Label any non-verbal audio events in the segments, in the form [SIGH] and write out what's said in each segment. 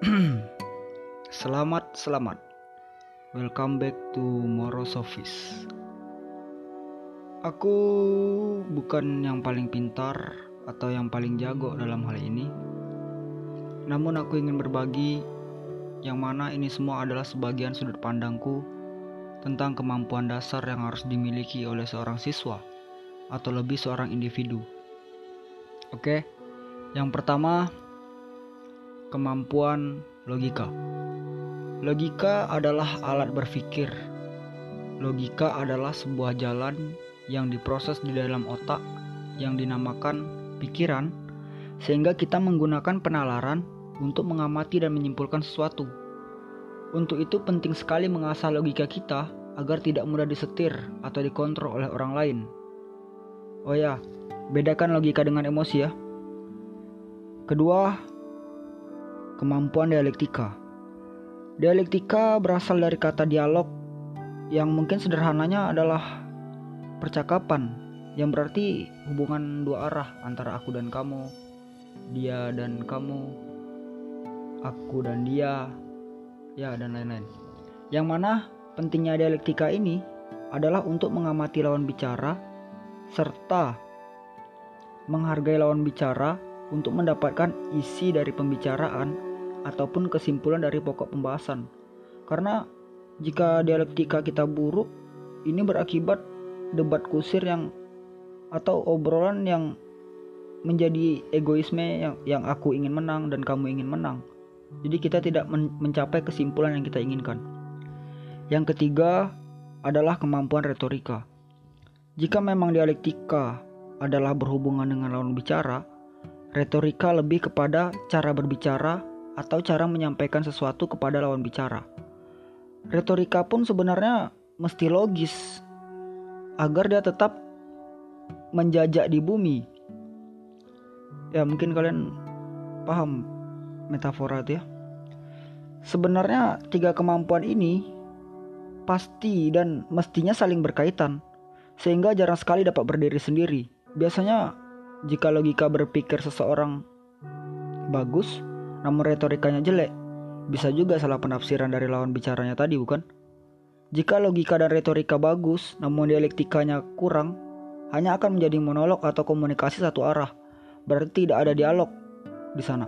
[CLEARS THROAT] selamat, selamat. Welcome back to Moros Office. Aku bukan yang paling pintar atau yang paling jago dalam hal ini. Namun aku ingin berbagi yang mana ini semua adalah sebagian sudut pandangku tentang kemampuan dasar yang harus dimiliki oleh seorang siswa atau lebih seorang individu. Oke. Yang pertama, kemampuan logika. Logika adalah alat berpikir. Logika adalah sebuah jalan yang diproses di dalam otak yang dinamakan pikiran, sehingga kita menggunakan penalaran untuk mengamati dan menyimpulkan sesuatu. Untuk itu, penting sekali mengasah logika kita agar tidak mudah disetir atau dikontrol oleh orang lain. Oh ya, bedakan logika dengan emosi ya. Kedua, kemampuan dialektika. Dialektika berasal dari kata dialog yang mungkin sederhananya adalah percakapan yang berarti hubungan dua arah antara aku dan kamu, dia dan kamu, aku dan dia, ya dan lain-lain. Yang mana pentingnya dialektika ini adalah untuk mengamati lawan bicara serta menghargai lawan bicara untuk mendapatkan isi dari pembicaraan ataupun kesimpulan dari pokok pembahasan. Karena jika dialektika kita buruk, ini berakibat debat kusir yang atau obrolan yang menjadi egoisme yang yang aku ingin menang dan kamu ingin menang. Jadi kita tidak men mencapai kesimpulan yang kita inginkan. Yang ketiga adalah kemampuan retorika. Jika memang dialektika adalah berhubungan dengan lawan bicara, Retorika lebih kepada cara berbicara atau cara menyampaikan sesuatu kepada lawan bicara. Retorika pun sebenarnya mesti logis agar dia tetap menjajak di bumi. Ya, mungkin kalian paham metafora itu ya. Sebenarnya tiga kemampuan ini pasti dan mestinya saling berkaitan sehingga jarang sekali dapat berdiri sendiri. Biasanya jika logika berpikir seseorang bagus, namun retorikanya jelek, bisa juga salah penafsiran dari lawan bicaranya tadi, bukan? Jika logika dan retorika bagus, namun dialektikanya kurang, hanya akan menjadi monolog atau komunikasi satu arah. Berarti tidak ada dialog di sana.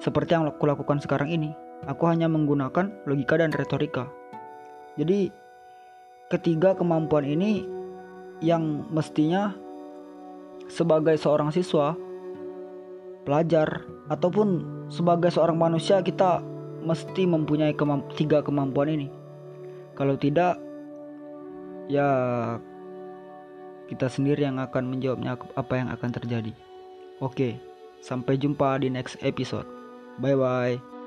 Seperti yang aku lakukan sekarang ini, aku hanya menggunakan logika dan retorika. Jadi, ketiga kemampuan ini yang mestinya sebagai seorang siswa, pelajar, ataupun sebagai seorang manusia kita mesti mempunyai kemamp tiga kemampuan ini. Kalau tidak, ya kita sendiri yang akan menjawabnya apa yang akan terjadi. Oke, sampai jumpa di next episode. Bye bye.